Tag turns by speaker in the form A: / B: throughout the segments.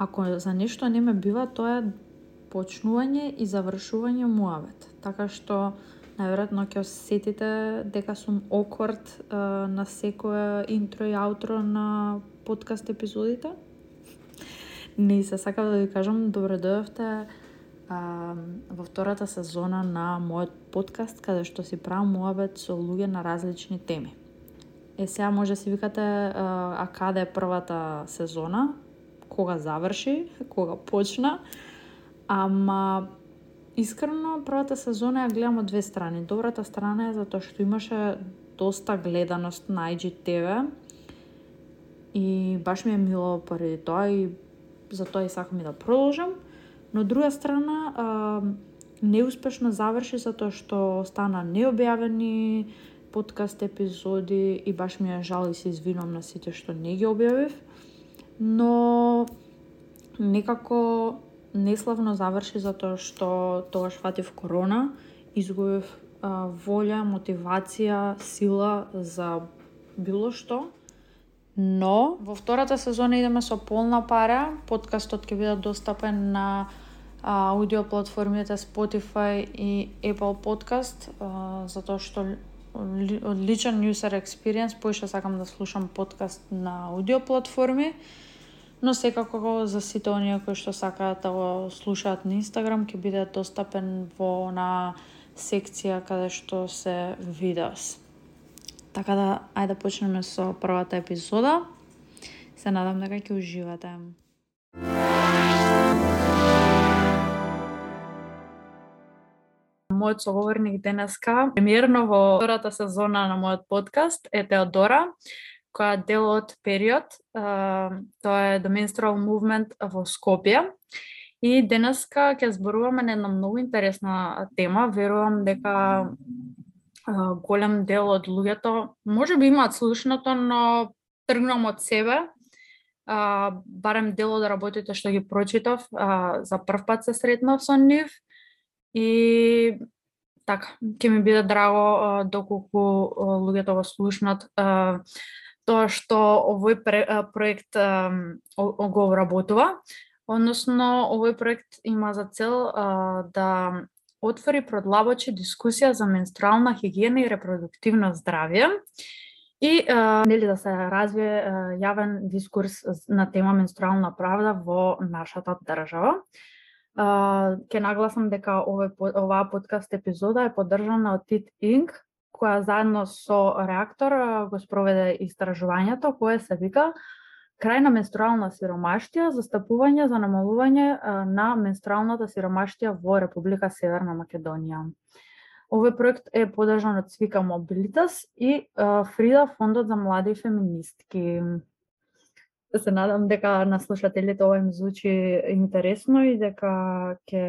A: Ако за нешто не ме бива, тоа е почнување и завршување муавет. Така што најверојатно ќе осетите дека сум оквард на секое интро и аутро на подкаст епизодите. Не се сакав да ви кажам добро дојдовте во втората сезона на мојот подкаст каде што си правам муабет со луѓе на различни теми. Е сега може да си викате а, а каде е првата сезона, кога заврши, кога почна, ама искрено првата сезона ја гледам од две страни. Добрата страна е затоа што имаше доста гледаност на IGTV и баш ми е мило поради тоа и затоа и сакам и да продолжам. Но друга страна, а, неуспешно заврши затоа што стана необјавени подкаст епизоди и баш ми е жал и се извинувам на сите што не ги објавив. Но некако неславно заврши затоа што тогаш фатив корона, изгубив а, волја, мотивација, сила за било што. Но во втората сезона идеме со полна пара. Подкастот ќе биде достапен на аудио платформите Spotify и Apple Podcast, а, затоа што од личен user experience поише сакам да слушам подкаст на аудио платформи, но секако за сите оние кои што сакаат да го слушаат на Инстаграм ќе биде достапен во на секција каде што се видеос. Така да, ајде да почнеме со првата епизода. Се надам дека ќе уживате. мојот соговорник денеска, премиерно во втората сезона на мојот подкаст е Теодора, која е дел од Период. Тоа е The Menstrual Movement во Скопје. И денеска ќе зборуваме на една многу интересна тема. Верувам дека голем дел од луѓето може би имаат слушното, но тргнам од себе. А, барем дел од работите што ги прочитав, а, за прв пат се сретнав со нив И така, ќе ми биде драго доколку луѓето го слушнат тоа што овој проект го обработува. Односно, овој проект има за цел да отвори продлабочи дискусија за менструална хигиена и репродуктивно здравје и нели да се развие јавен дискурс на тема менструална правда во нашата држава Ке нагласам дека овој, оваа подкаст епизода е поддржана од Тит Инк, која заедно со Реактор го спроведе истражувањето кое се вика Крај на менструална сиромаштија, застапување за намалување на менструалната сиромаштија во Република Северна Македонија. Овој проект е поддржан од Свика Мобилитас и Фрида Фондот за млади феминистки се надам дека на слушателите ова им звучи интересно и дека ќе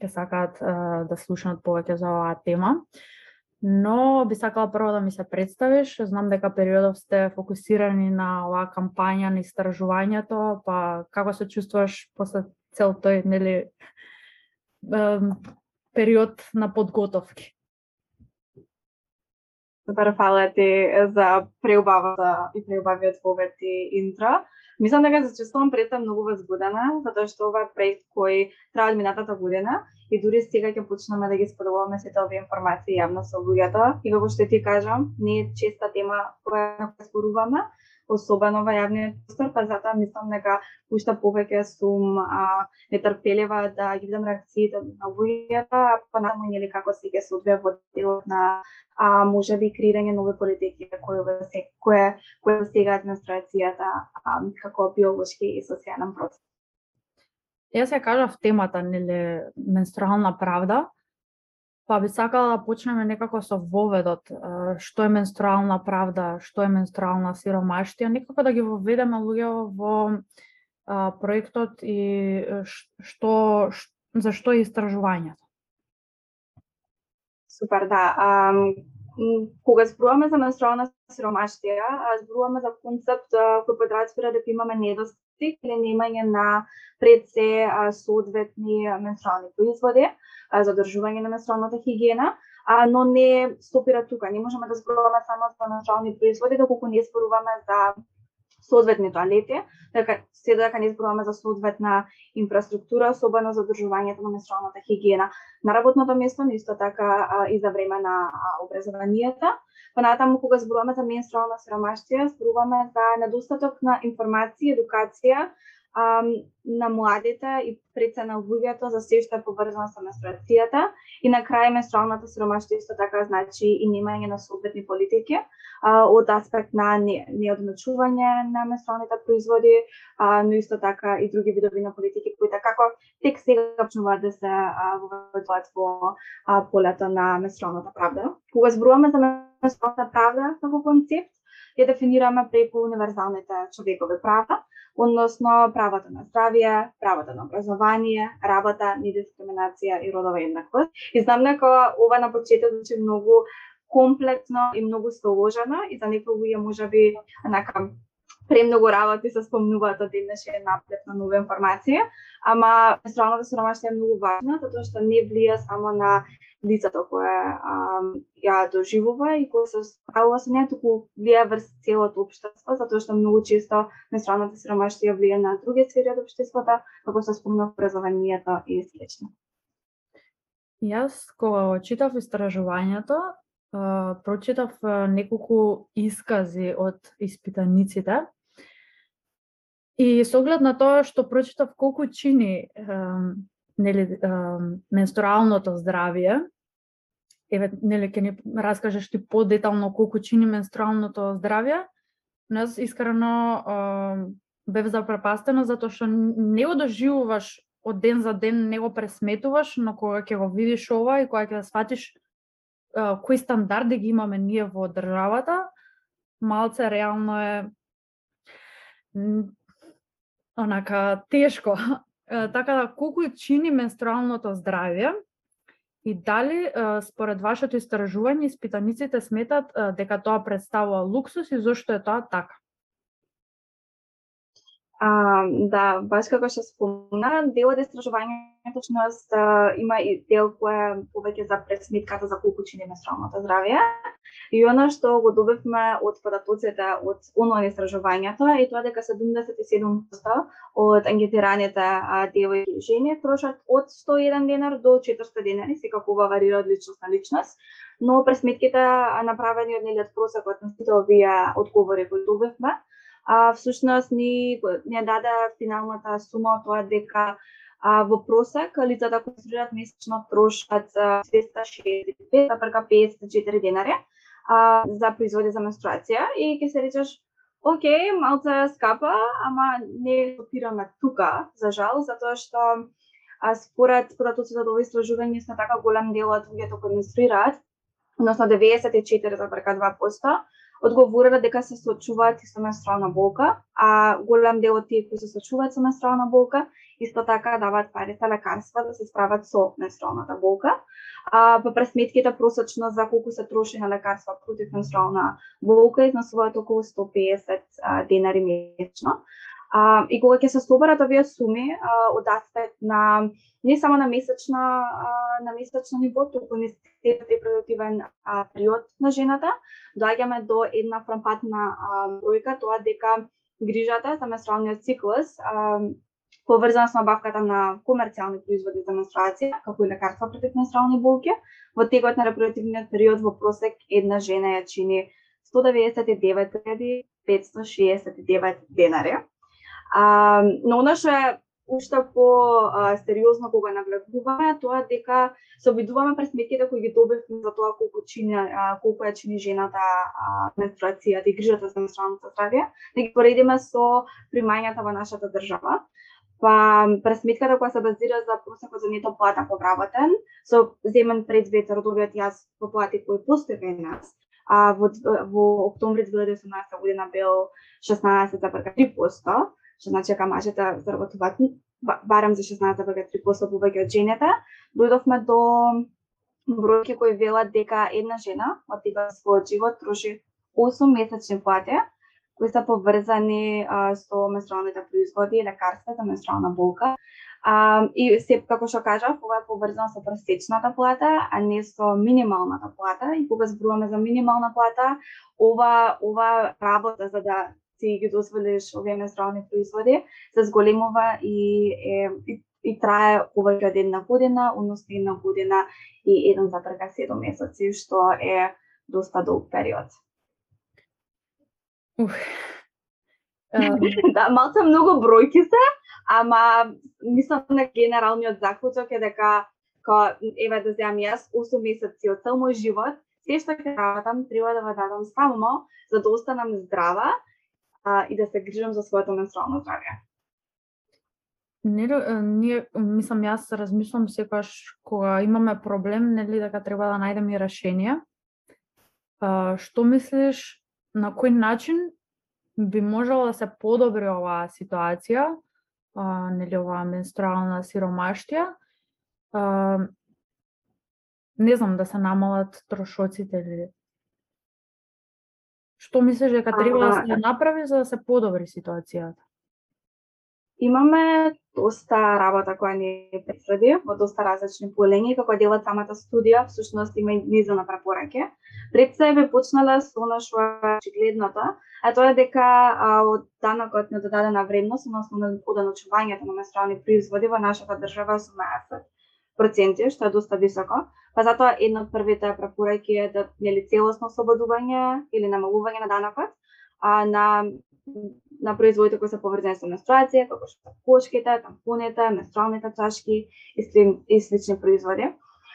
A: ќе сакаат да слушнат повеќе за оваа тема. Но би сакала прво да ми се представиш. Знам дека периодов сте фокусирани на оваа кампања на истражувањето, па како се чувствуваш после цел тој нели период на подготовки?
B: Супер, фала ти за преубавата и преубавиот повет и интро. Мислам дека се чувствувам пред многу возбудена, затоа што ова е проект кој трае од минатата година и дури сега ќе почнеме да ги споделуваме сите овие информации јавно со луѓето. И како што ти кажам, не е честа тема која споруваме, особено во јавниот простор, па затоа мислам дека уште повеќе сум а, нетрпелива да ги видам реакциите на луѓето, а па понатаму нели како се ќе се одвија во делот на а може би креирање нови политики кои се кое, кое сега администрацијата а, како биолошки и социјален процес.
A: Јас ја кажав темата нели менструална правда, Па би сакала да почнеме некако со воведот, што е менструална правда, што е менструална сиромаштија, некако да ги воведеме луѓе во а, проектот и што, за што е истражувањето.
B: Супер, да. А, кога зборуваме за менструална сиромаштија, зборуваме за концепт кој подразбира дека имаме недостиг или немање на пред се соодветни менструални производи задржување на менструалната хигиена, а, но не стопира тука. Не можеме да зборуваме само за менструални производи, доколку не зборуваме за соодветни тоалети, дека така, се дека не зборуваме за соодветна инфраструктура, особено за одржувањето на менструалната хигиена на работното место, но исто така а, и за време на образованието. Понатаму кога зборуваме за менструална сиромаштија, зборуваме за недостаток на информација, едукација а, на младите и преца на луѓето за се што е поврзано со менструацијата и на крај менструалната сиромаштија исто така значи и немање на соодветни политики а, од аспект на неодночување неодначување на менструалните производи, а, но исто така и други видови на политики кои како тек сега почнуваат да се воведуваат во а, полето на менструалната правда. Кога зборуваме за менструалната правда како концепт, ја дефинираме преку универзалните човекови права, односно правото на здравје, правото на образование, работа, недискриминација и родова еднаквост. И знам дека ова на почеток звучи многу комплексно и многу сложено и за некој луѓе можеби нака премногу работи се спомнуваат од денешен наплев на нова информација, ама менструалната да сиромаштија е многу важна, затоа што не влија само на лицето кое а, ја доживува и кое се справува со неа, туку влија врз целото општество, затоа што многу често менструалната да сиромаштија влија на други сфери од општеството, како се спомна образованието и слично.
A: Јас кога читав истражувањето, прочитав неколку искази од испитаниците и со оглед на тоа што прочитав колку чини нели менструалното здравје. Еве нели ќе ни раскажеш ти подетално колку чини менструалното здравје. нас искрено искрено бев запрепастена затоа што не го доживуваш од ден за ден, не го пресметуваш, но кога ќе го видиш ова и кога ќе да го сватиш кои стандарди ги имаме ние во државата, малце реално е онака тешко така да колку чини менструалното здравје и дали според вашето истражување испитаниците сметат дека тоа представува луксус и зошто е тоа така?
B: А, да, баш како што спомна, дел од истражувањето точност има и дел кој е повеќе за пресметката за колку чини менструалното здравје. И она што го добивме од податоците од онлайн истражувањето е тоа дека 77% од анкетираните девојки и жени трошат од 101 денар до 400 денари, секако ова варира од личност на личност, но пресметките направени од нели просекот на сите овие одговори кои добивме, а, всушност ни не даде финалната сума од тоа дека а, во просек лицата кои служат месечно трошат 265 прека 54 денари а, за производи за менструација. И ќе се речеш Океј, малце скапа, ама не опираме тука, за жал, затоа што а, според податоците од овој истражување сме така голем дел од луѓето кои менструираат, односно 94,2%, одговорила дека се сочуваат и со менструална болка, а голем дел од тие кои се сочуваат со менструална болка, исто така даваат парите лекарства да се справат со менструалната болка. А, па по пресметките просечно за колку се троши на лекарства против менструална болка износуваат околу 150 а, денари месечно. А, и кога ќе се соберат овие суми а, од аспект на не само на месечна а, на месечно ниво, туку не репродуктивен а, период на жената, доаѓаме до една фрампатна бројка, тоа дека грижата за менструалниот циклус а, поврзана со набавката на комерцијални производи за менструација, како и лекарства против менструални болки, во текот на репродуктивниот период во просек една жена ја чини 199.569 денари. А, но она што е уште по а, сериозно кога нагледуваме тоа дека се обидуваме пресметките кои ги добивме за тоа колку чини а, колку ја чини жената а, менструацијата и грижата за менструалното здравје, да ги поредиме со примањата во нашата држава. Па пресметката која се базира за просекот за нето плата повработен, со земен предвид родовиот јас по плати кои постои кај нас, а во, во октомври 2018 година бил 16,3%, што значи да дека мажите заработуваат барем за 16,3% повеќе од жените, дојдовме до бројки кои велат дека една жена од тига својот живот троши 8 месечни плати кои се поврзани а, со менструалните производи и лекарства за менструална болка. А, и се, како што кажав, ова е поврзано со просечната плата, а не со минималната плата. И кога зборуваме за минимална плата, ова, ова работа за да си ги дозволиш овие менструални производи, се зголемува и е и, и трае повеќе од една година, односно една година и 1,7 месеци, што е доста долг период.
A: Ух.
B: да, малце многу бројки се, ама мислам на генералниот заклучок е дека ка еве да земам јас 8 месеци од цел мој живот, се што ќе работам треба да го дадам само за да останам здрава а, и да се грижам за своето менструално здравје.
A: Не, ние, мислам, јас размислам секогаш кога имаме проблем, нели дека треба да најдеме решение. А, што мислиш на кој начин би можела да се подобри оваа ситуација, а, нели оваа менструална сиромаштија, а, не знам да се намалат трошоците или Што мислиш дека треба да се направи за да се подобри ситуацијата?
B: Имаме доста работа која ни предследи во доста различни полења како дел од самата студија, всушност има и низина препораки. Пред себе почнала со она што е очигледното, а тоа е дека а, од данокот на додадена вредност, односно од научувањето на менструални производи во нашата држава со 18%, што е доста високо. Па затоа една од првите препораки е да нели целосно ослободување или намалување на данокот, а на на производите кои се поврзани со менструација, како што кошките, тампоните, менструалните чашки и, и слични производи.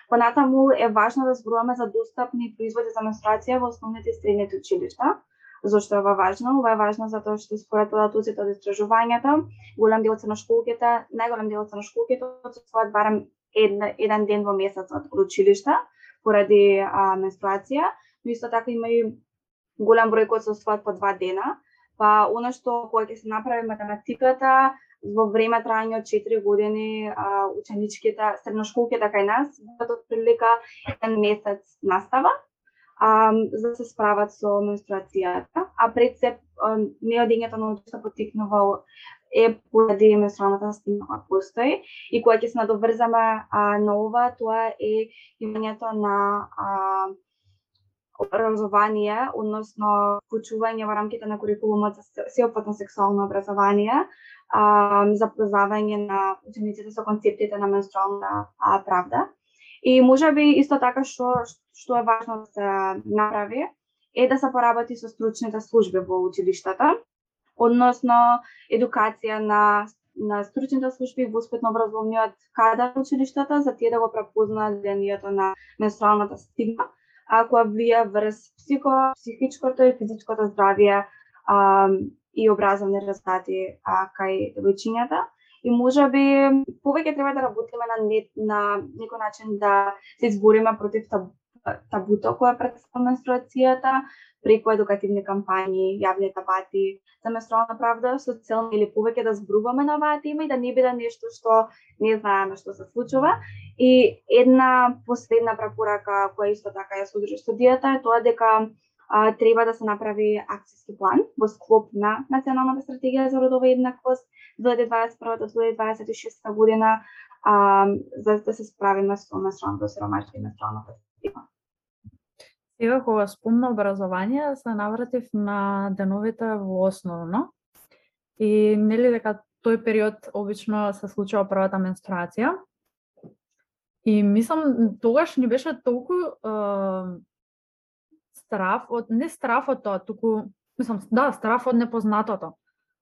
B: Понатаму е важно да зборуваме за достапни производи за менструација во основните и средните училишта. Зошто е ова важно? Ова е важно затоа што според податоците од истражувањето, голем дел од црношколките, најголем дел од црношколките отсутствуваат барем еден, еден ден во месецот од училишта поради а, менструација, но исто така има и голем број кои отсутствуваат по два дена, Па она што кога ќе се направи математиката во време трајање од 4 години а, ученичките, средношколките кај нас бидат прилика еден месец настава а, за да се справат со менструацијата, а пред се неодењето на учењето потикнува е поради да менструалната да стигма која постои и кога ќе се надоврзаме а, на ова, тоа е имањето на а, образование, односно вклучување во рамките на курикулумот за сеопфатно сексуално образование, а, запознавање на учениците со концептите на менструална а, правда. И може би исто така што што е важно да се направи е да се поработи со стручните служби во училиштата, односно едукација на на стручните служби во воспитно образовниот кадар на училиштата за тие да го препознаат влијанието на менструалната стигма а, која влија врз психо, психичкото и физичкото здравје а, и образовни резултати а, кај веќињата И може би повеќе треба да работиме на, не, на некој начин да се избориме против таб, табуто која представува менструацијата, преку едукативни кампањи, јавни табати за менструална правда со цел или повеќе да зборуваме на оваа тема и да не биде нешто што не знаеме што се случува. И една последна препорака која исто така ја содржи студијата е тоа дека а, треба да се направи акцијски план во склоп на Националната стратегија за родова еднаквост 2021-2026 година а, за да се справиме со менструалното сиромаштво и менструалната.
A: Сега кога спомна образование, се навратив на деновите во основно. И нели дека тој период обично се случува првата менструација. И мислам, тогаш ни беше толку е, страф од, не страф од тоа, туку, мислам, да, страф од непознатото.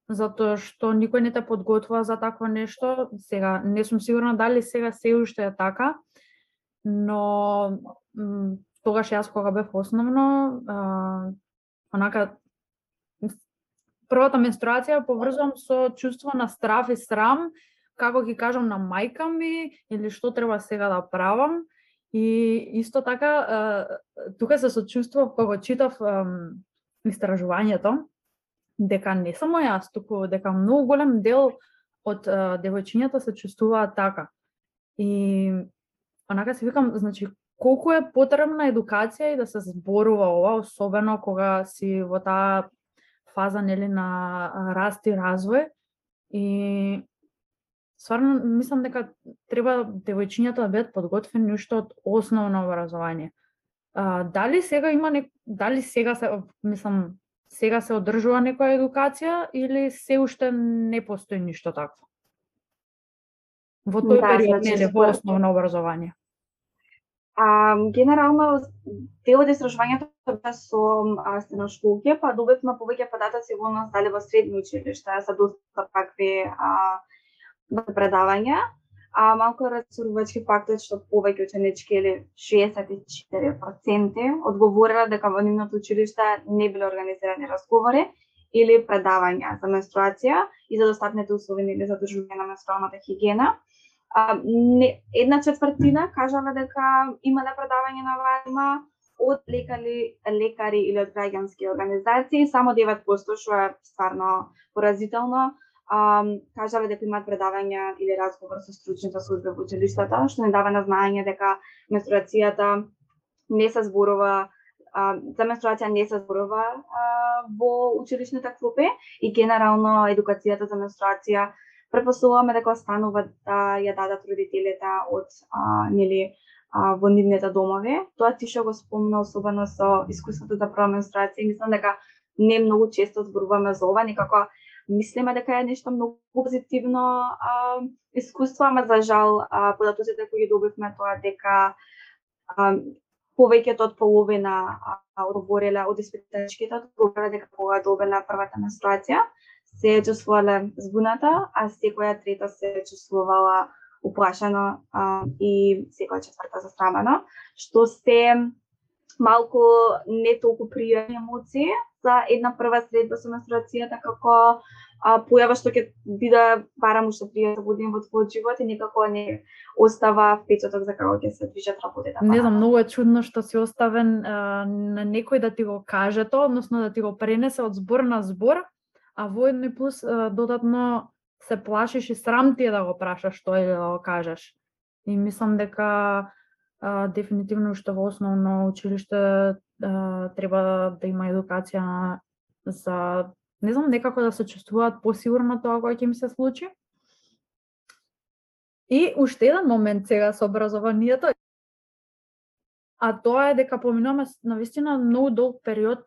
A: Затоа што никој не те подготвува за такво нешто. Сега, не сум сигурна дали сега се уште е така, но тогаш јас кога бев основно, а, онака првата менструација поврзувам со чувство на страф и срам, како ги кажам на мајка ми или што треба сега да правам. И исто така, а, тука се сочувствував кога читав а, истражувањето, дека не само јас, туку дека многу голем дел од девојчињата се чувствуваат така. И онака се викам, значи, колку е потребна едукација и да се зборува ова, особено кога си во таа фаза нели на раст и развој и стварно мислам дека треба девојчињата да бидат подготвени уште од основно образование. А, дали сега има не... дали сега се мислам сега се одржува некоја едукација или се уште не постои ништо такво? Во тој да, период, значи, во основно образование.
B: А, генерално, дел од истражувањето бе со стеношколки, па добивме повеќе податоци во нас дали во средни училишта се доста такви а, предавања. А малку разцурувачки фактот што повеќе ученички или 64% одговорила дека во нивното училиште не биле организирани разговори или предавања за менструација и за достапните услови или за на менструалната хигиена а, не, една четвртина кажава дека имале предавање на вајма од лекари, лекари или од граѓански организации, само 9% што е стварно поразително. А, кажале дека имаат предавања или разговор со стручните служби во училиштата, што не дава на знаење дека менструацијата не се зборува а, за менструација не се зборува а, во училишните клупи и генерално едукацијата за менструација Препоставуваме дека останува да ја дадат родителите од а, нели а, во нивните домови. Тоа ти што го спомна особено со искуството за прва менструација, мислам дека не многу често зборуваме за ова, некако мислиме дека е нешто многу позитивно а, искуство, ама за жал а, податоците кои ги добивме тоа дека а, повеќето од половина одговориле од испитачките одговориле дека кога добила првата менструација се чувствувале збуната, а секоја трета се чувствувала уплашено а, и секоја четврта застрамена, што се малку не толку пријатни емоции за една прва средба со менструацијата како а, појава што ќе биде барам уште 30 години во твојот живот и некако не остава впечаток за како ќе се движат работите.
A: Не знам, многу е чудно што си оставен а, на некој да ти го каже тоа, односно да ти го пренесе од збор на збор, а во едно плюс додатно се плашиш и срам ти е да го прашаш што или да го кажеш. И мислам дека а, дефинитивно уште во основно училиште а, треба да има едукација за не знам некако да се чувствуваат посигурно тоа кој ќе им се случи. И уште еден момент сега со образованието а тоа е дека поминуваме на вистина многу долг период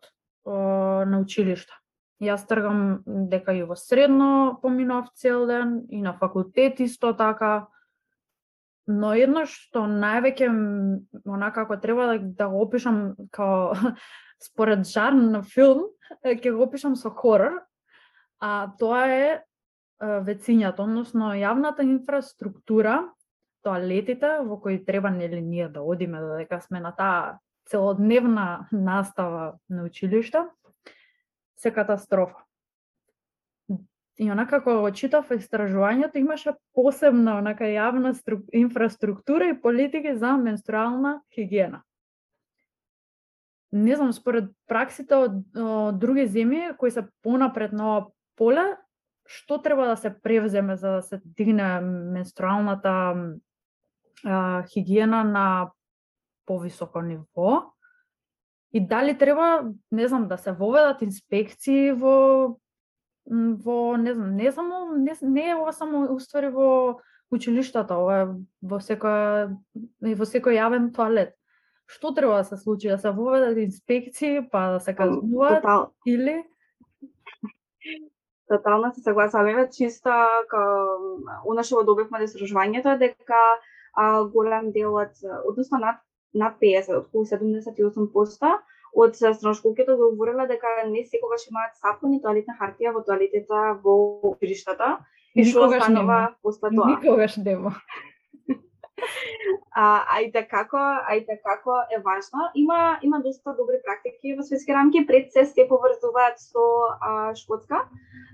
A: о, на училиште. Јас тргам дека и во средно поминав цел ден, и на факултет исто така. Но едно што највеќе онака како треба да, да го опишам као според жар на филм, ќе го опишам со хорор, а тоа е вецињата, односно јавната инфраструктура, тоалетите во кои треба нели ние да одиме додека сме на таа целодневна настава на училиште, се катастрофа. И онака кога го читав истражувањето имаше посебна онака јавна стру... инфраструктура и политики за менструална хигиена. Не знам, според праксите од, од други земји кои се понапред на ова поле, што треба да се превземе за да се дигне менструалната а, хигиена на повисоко ниво? И дали треба, не знам, да се воведат инспекции во во не знам, не само не, не е ова само уствари во училиштата, ова е во секој во секој јавен тоалет. Што треба да се случи да се воведат инспекции, па да се казнуваат Тотал... или
B: Тотално се согласувам. Еве чисто како она што го добивме истражувањето е дека а, голем дел од односно над на 50, околу 78% од страношколките говореле дека не секогаш имаат сапун и тоалетна хартија во тоалетите во училиштата и што станува после тоа.
A: Никогаш нема.
B: а, а и како, а и како е важно. Има има доста добри практики во светски рамки, пред се се поврзуваат со а, Шкотска.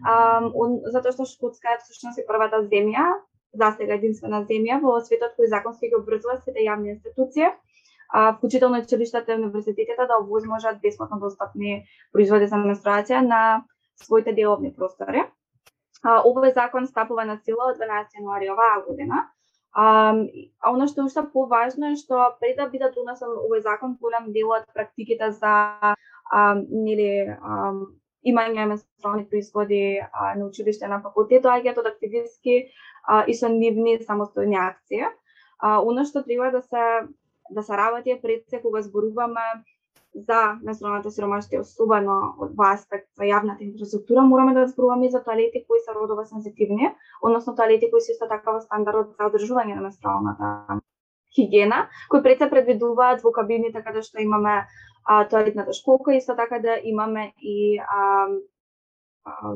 B: А, он, затоа што Шкотска е всушност и првата земја, за сега единствена земја во светот кој законски ги обврзува сите јавни институции а, вклучително и училиштата и универзитетите да овозможат бесплатно достапни производи за менструација на своите деловни простори. А, овој закон стапува на сила од 12 јануари оваа година. А, а оно што е уште поважно е што пред да биде донесен овој закон, голем дел од практиките за а, нели, а, имање менструални производи а, на училиште на факултет доаѓаат од активистки а, и со нивни самостојни акции. А, оно што треба да се да се работи пред се кога зборуваме за менструалното сиромаштво, особено од во аспект за јавната инфраструктура, мораме да зборуваме за тоалети кои се родово сензитивни, односно тоалети кои се исто така во стандардот за одржување на менструалната хигиена, кои пред се предвидуваат во кабините каде да што имаме а, тоалетната школка, исто така да имаме и а, а,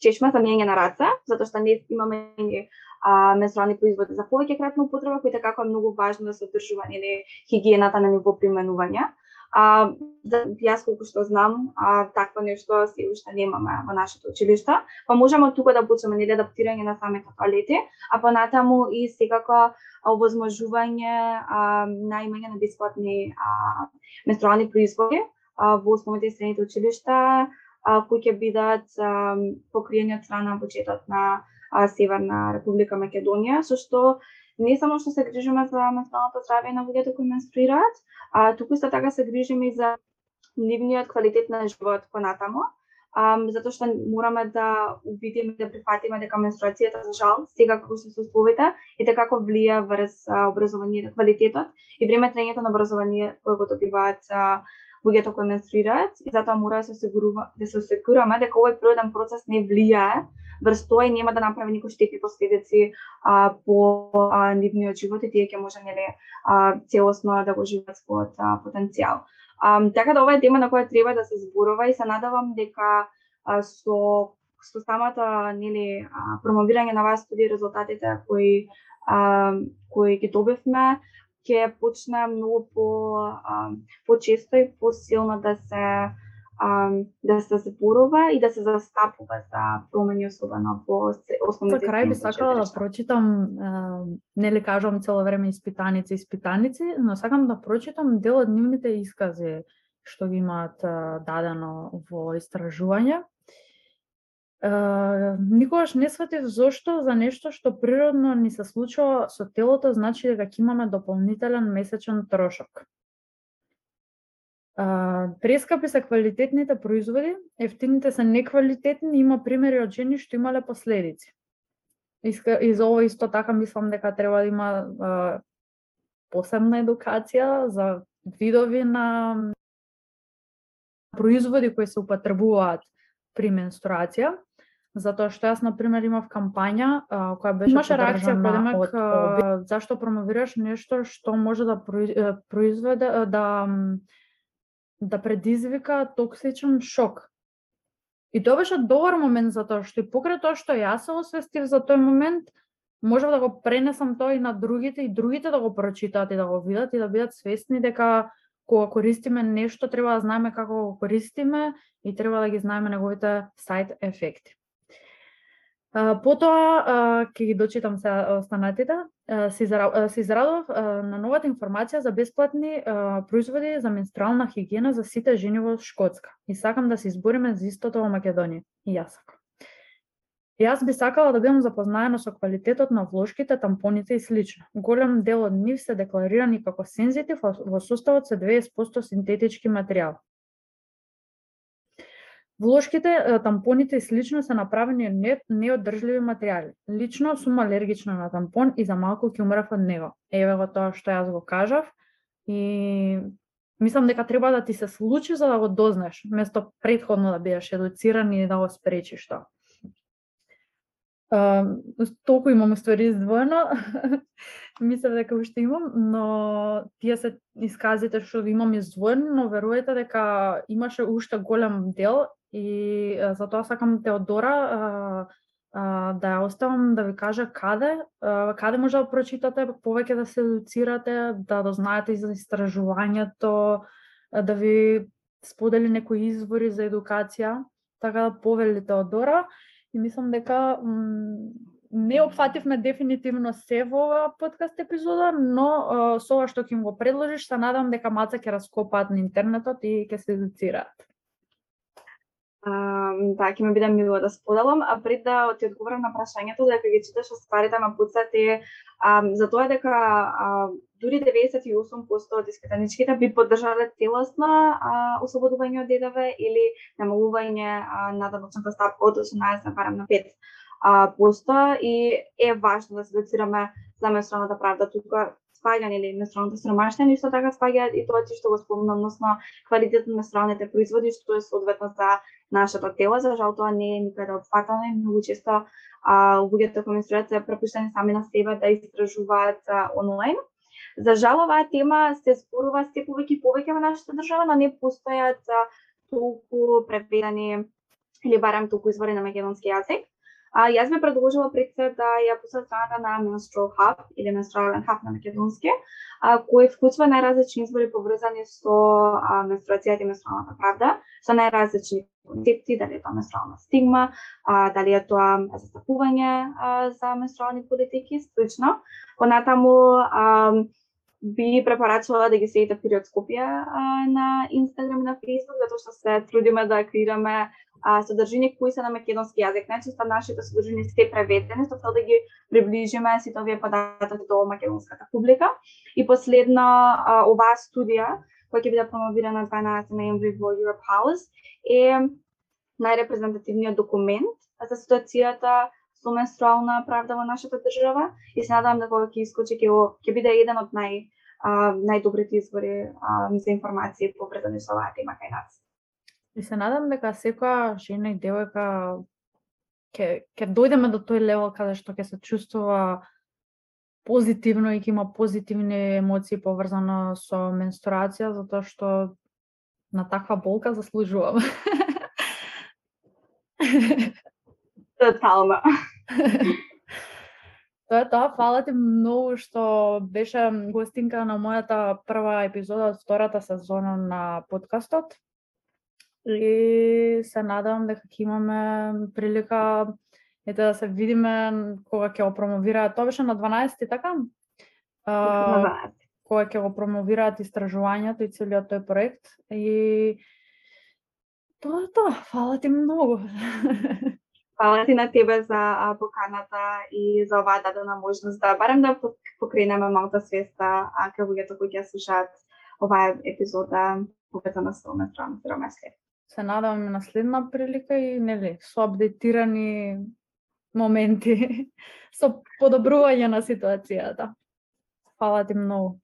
B: чешма за мијање на раце, затоа што не имаме а, менструални производи за повеќе кратна употреба, кои така е многу важно да се одржува нели хигиената на ниво применување. А, да, јас колку што знам, а, такво нешто се уште немаме во нашето училиште, па можеме тука да почнеме нели адаптирање на самите тоалети, а понатаму и секако овозможување на имање на бесплатни а, менструални производи а, во основните и средните училишта, а, кои ќе бидат покриени од страна на буџетот на а, Северна Република Македонија, со што не само што се грижиме за менталното здравје на луѓето кои менструираат, а туку исто така се грижиме и за нивниот квалитет на живот понатамо, um, затоа што мораме да увидиме да прифатиме дека менструацијата за жал сега како се состојбите и така како влија врз образованието, квалитетот и време трењето на образование кое го добиваат луѓето кои менструираат и затоа мора да се осигурува да се осигураме дека овој природен процес не влијае врз тоа и нема да направи никој штетни последици а, по а, нивниот живот и тие ќе може нели а, целосно да го живеат својот потенцијал. А, така да ова е тема на која треба да се зборува и се надавам дека а, со со самата нели промовирање на вас студи резултатите кои а, кои ги добивме ќе почне многу по а, почесто и посилно да се а, да се зборува и да се застапува за промени особено во основните
A: За крај би сакала да прочитам, нели кажувам цело време испитаници, испитаници, но сакам да прочитам дел од нивните искази што ги имаат дадено во истражување. Uh, никогаш не сватив зошто за нешто што природно ни се случува со телото значи дека ќе имаме дополнителен месечен трошок. А, прескапи се квалитетните производи, ефтините се неквалитетни, има примери од жени што имале последици. И за ова исто така мислам дека треба да има а, посебна едукација за видови на производи кои се употребуваат при менструација, затоа што јас на пример имав кампања а, која беше Имаше реакција од, од зашто промовираш нешто што може да произведе да да предизвика токсичен шок. И тоа беше добар момент за тоа што и покрај тоа што јас се освестив за тој момент, можев да го пренесам тоа и на другите и другите да го прочитаат и да го видат и да бидат свесни дека кога користиме нешто треба да знаеме како го користиме и треба да ги знаеме неговите сайт ефекти. Потоа ќе ги дочитам се останатите. Се израдов на новата информација за бесплатни производи за менструална хигиена за сите жени во Шкотска. И сакам да се избориме за истото во Македонија. И јас сакам. Јас би сакала да бидам запознаена со квалитетот на вложките, тампоните и слично. Голем дел од нив се декларирани како сензитив, во составот се 20% синтетички материјал. Влошките, тампоните и слично се направени од не, неодржливи материјали. Лично сум алергична на тампон и за малку ќе умрев од него. Еве го тоа што јас го кажав и мислам дека треба да ти се случи за да го дознаеш, место предходно да бидеш едуциран и да го спречиш тоа. Uh, толку имам ствари издвоено. Мислам дека уште имам, но тие се исказите што имам издвоено, но верувате дека имаше уште голем дел И затоа сакам Теодора а, а, да ја оставам да ви каже каде, а, каде може да прочитате, повеќе да се едуцирате, да дознаете за истражувањето, да ви сподели некои извори за едукација, така да повели Теодора. И мислам дека не опфативме дефинитивно се во оваа подкаст епизода, но со ова што ќе им го предложиш, се надам дека маца ќе раскопаат на интернетот и ќе се едуцираат
B: така ќе ми биде да мило да споделам, а пред да ти одговорам на прашањето дека ги читаш стварите ме пуцате за тоа дека а, дури 98% од испитаничките би поддржале целосно а, ослободување од ДДВ или намалување на даночната стапка од 18 барем на 5 а, посто и е важно да се доцираме за менструалната правда. Тука спаѓање или менструалното сромаштење, исто така спаѓа и тоа што го спомнам, односно квалитетот на менструалните производи што е соодветно за нашето тело. За жал тоа не е никаде опфатано и многу често а, луѓето кои менструираат се препуштени сами на себе да истражуваат а, онлайн. За жал оваа тема се спорува се повеќе и повеќе во нашата држава, но не постојат а, толку преведени или барем толку извори на македонски јазик. А, јас би предложила пред се да ја посетам страната на Menstrual Hub или Menstrualen Hub на македонски, а, кој вклучува најразлични избори поврзани со а, менструацијата и менструалната правда, со најразлични концепти, дали е тоа менструална стигма, а, дали е тоа застапување а, за менструални политики, слично. Понатаму а, би препорачувала да ги следите периодскопија на Инстаграм и на Фейсбук, затоа што се трудиме да креираме а, содржини кои се на македонски јазик. Најчесто нашите содржини се преведени, со цел да ги приближиме сите овие податоци до македонската публика. И последно, а, оваа студија, која ќе биде промовирана 12 ноември во Europe House, е најрепрезентативниот документ за ситуацијата со менструална правда во нашата држава и се надевам дека кога ќе искочи ќе, ќе биде еден од нај најдобрите извори а, за информации поврзани со оваа тема кај нас.
A: И се надам дека секоја жена и девојка ќе ќе дојдеме до тој левел каде што ќе се чувствува позитивно и ќе има позитивни емоции поврзано со менструација затоа што на таква болка заслужувам.
B: Тотално.
A: Тоа е тоа, фала ти многу што беше гостинка на мојата прва епизода од втората сезона на подкастот и се надевам дека ќе имаме прилика ете да се видиме кога ќе го промовираат. Тоа беше на 12 така?
B: А,
A: кога ќе го промовираат истражувањето и целиот тој проект и тоа е тоа. Фала ти многу.
B: Фала ти на тебе за поканата и за оваа дадена можност да барем да покренеме малта свеста а кај луѓето кои ќе слушаат оваа епизода повезана со менструално сиромаштво
A: се надаваме на следна прилика и нели со апдейтирани моменти со подобрување на ситуацијата. Фала ти многу.